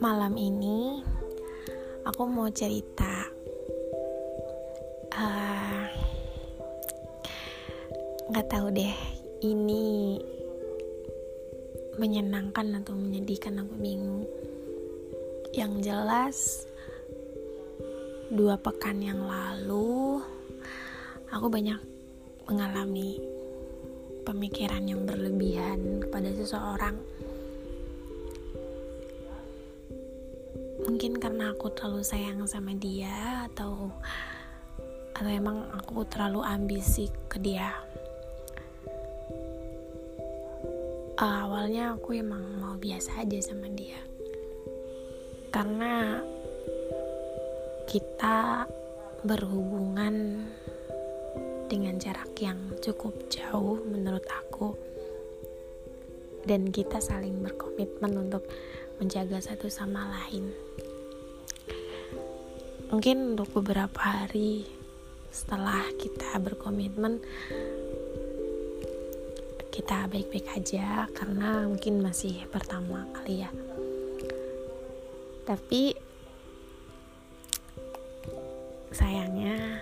Malam ini aku mau cerita uh, nggak tahu deh ini menyenangkan atau menyedihkan aku bingung. Yang jelas dua pekan yang lalu aku banyak mengalami pemikiran yang berlebihan kepada seseorang. Mungkin karena aku terlalu sayang sama dia atau atau emang aku terlalu ambisi ke dia. Uh, awalnya aku emang mau biasa aja sama dia. Karena kita berhubungan dengan jarak yang cukup jauh menurut aku. Dan kita saling berkomitmen untuk menjaga satu sama lain. Mungkin untuk beberapa hari setelah kita berkomitmen kita baik-baik aja karena mungkin masih pertama kali ya. Tapi sayangnya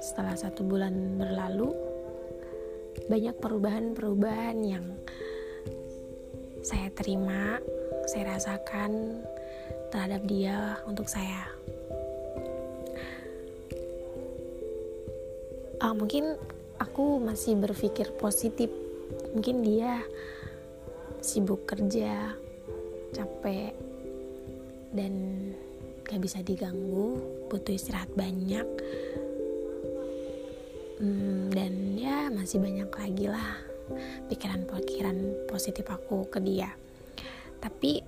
setelah satu bulan berlalu banyak perubahan-perubahan yang saya terima saya rasakan terhadap dia untuk saya. Uh, mungkin aku masih berpikir positif. Mungkin dia sibuk kerja, capek, dan gak bisa diganggu, butuh istirahat banyak. Hmm, dan ya masih banyak lagi lah pikiran-pikiran positif aku ke dia. Tapi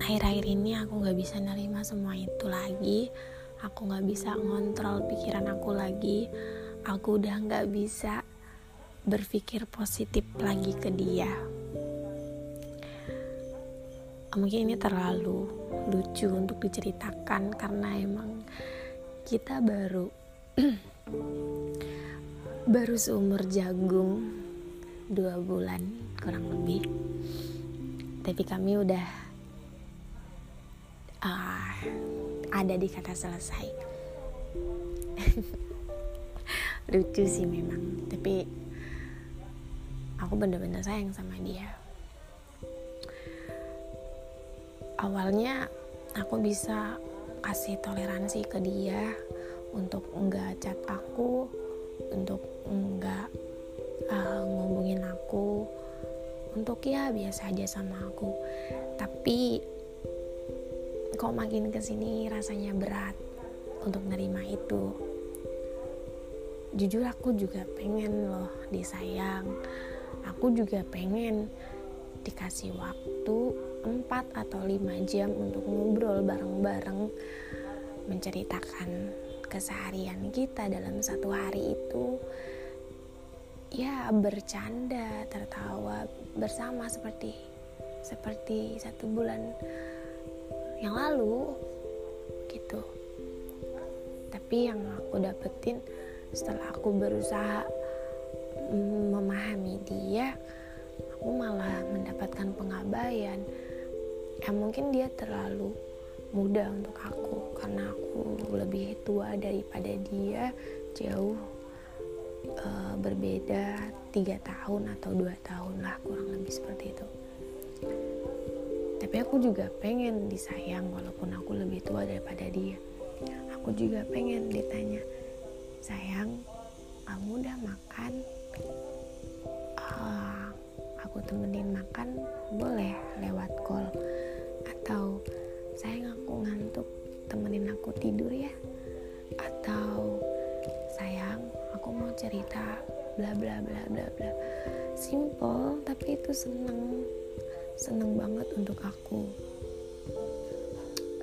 akhir-akhir ini aku gak bisa nerima semua itu lagi. Aku gak bisa ngontrol pikiran aku lagi. Aku udah gak bisa berpikir positif lagi ke dia. Mungkin ini terlalu lucu untuk diceritakan karena emang kita baru baru seumur jagung dua bulan kurang lebih. Tapi kami udah uh, ada di kata selesai. Lucu sih memang. Tapi aku bener-bener sayang sama dia. Awalnya aku bisa kasih toleransi ke dia untuk enggak chat aku untuk enggak uh, ngomongin aku untuk ya biasa aja sama aku. Tapi kok makin ke sini rasanya berat untuk nerima itu. Jujur aku juga pengen loh disayang. Aku juga pengen dikasih waktu 4 atau 5 jam untuk ngobrol bareng-bareng menceritakan keseharian kita dalam satu hari itu ya bercanda tertawa bersama seperti seperti satu bulan yang lalu gitu. Tapi yang aku dapetin setelah aku berusaha memahami dia aku malah mendapatkan pengabaian. Ya mungkin dia terlalu muda untuk aku karena aku lebih tua daripada dia jauh e, berbeda tiga tahun atau dua tahun lah kurang lebih seperti itu. Tapi aku juga pengen disayang walaupun aku lebih tua daripada dia. Aku juga pengen ditanya sayang kamu udah makan? Uh, aku temenin makan boleh lewat call? Atau sayang aku ngantuk. Temenin aku tidur ya. Atau sayang aku mau cerita bla bla bla bla bla. Simple tapi itu seneng. Seneng banget untuk aku.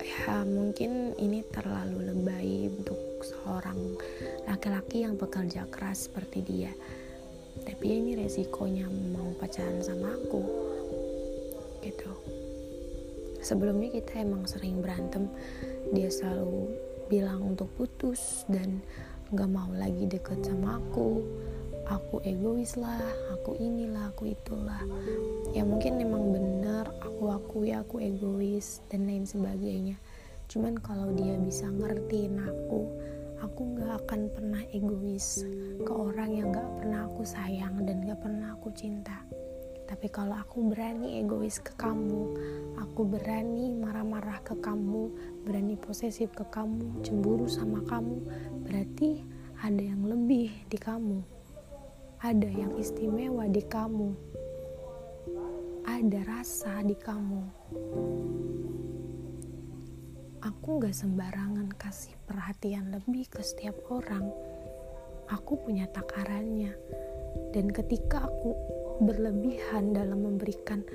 Ya mungkin ini terlalu lebay untuk seorang laki-laki yang bekerja keras seperti dia. Tapi ini resikonya mau pacaran sama aku. Gitu sebelumnya kita emang sering berantem. Dia selalu bilang untuk putus dan nggak mau lagi deket sama aku. Aku egois lah aku inilah aku itulah. Ya mungkin memang benar aku aku ya aku egois dan lain sebagainya. Cuman kalau dia bisa ngertiin aku aku nggak akan pernah egois ke orang yang nggak pernah aku sayang dan nggak pernah aku cinta tapi kalau aku berani egois ke kamu aku berani marah-marah ke kamu berani posesif ke kamu cemburu sama kamu berarti ada yang lebih di kamu ada yang istimewa di kamu, ada rasa di kamu. Aku gak sembarangan kasih perhatian lebih ke setiap orang. Aku punya takarannya, dan ketika aku berlebihan dalam memberikan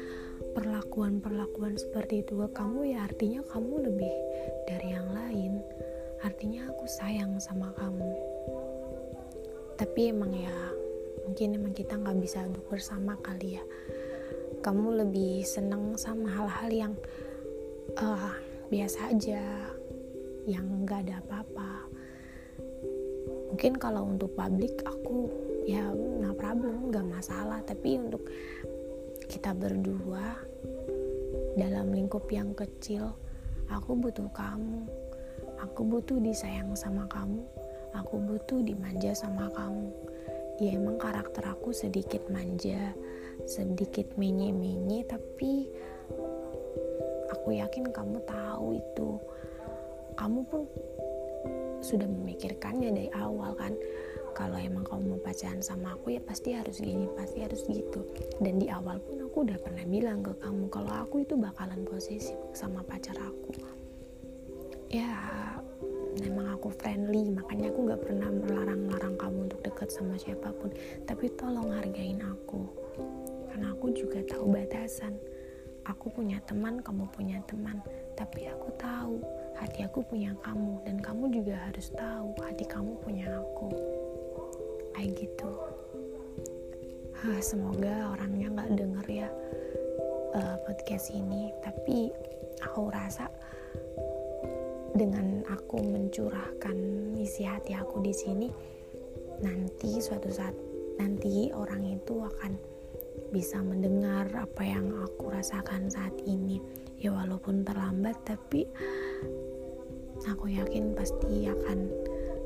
perlakuan-perlakuan seperti itu ke kamu, ya artinya kamu lebih dari yang lain. Artinya aku sayang sama kamu. Tapi emang ya mungkin emang kita nggak bisa duduk bersama kali ya kamu lebih seneng sama hal-hal yang uh, biasa aja yang nggak ada apa-apa mungkin kalau untuk publik aku ya nggak problem nggak masalah. Tapi untuk kita berdua dalam lingkup yang kecil aku butuh kamu. Aku butuh disayang sama kamu. Aku butuh dimanja sama kamu. Ya emang karakter aku sedikit manja sedikit menye-menye tapi aku yakin kamu tahu itu. Kamu pun sudah memikirkannya dari awal kan kalau emang kamu mau pacaran sama aku ya pasti harus gini pasti harus gitu. Dan di awal pun aku udah pernah bilang ke kamu kalau aku itu bakalan posesif sama pacar aku. Ya memang aku friendly makanya aku nggak pernah melarang-larang kamu untuk dekat sama siapa pun. Tapi tolong hargain aku karena aku juga tahu batasan. Aku punya teman kamu punya teman. Tapi aku tahu hati aku punya kamu dan kamu juga harus tahu hati kamu punya aku kayak gitu. Hah, semoga orangnya nggak denger ya uh, podcast ini. Tapi aku rasa dengan aku mencurahkan isi hati aku di sini nanti suatu saat nanti orang itu akan bisa mendengar apa yang aku rasakan saat ini. Ya walaupun terlambat tapi aku yakin pasti akan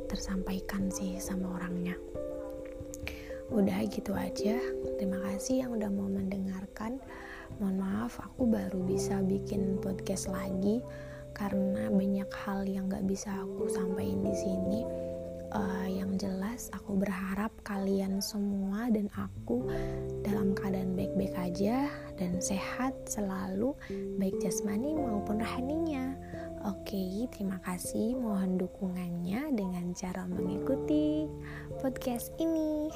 tersampaikan sih sama orangnya udah gitu aja. Terima kasih yang udah mau mendengarkan. Mohon maaf aku baru bisa bikin podcast lagi karena banyak hal yang gak bisa aku sampaikan di sini. Uh, yang jelas aku berharap kalian semua dan aku dalam keadaan baik-baik aja dan sehat selalu baik jasmani maupun rohaninya Oke, terima kasih. Mohon dukungannya dengan cara mengikuti podcast ini.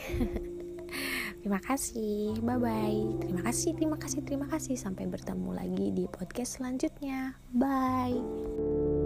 terima kasih. Bye bye. Terima kasih, terima kasih, terima kasih. Sampai bertemu lagi di podcast selanjutnya. Bye.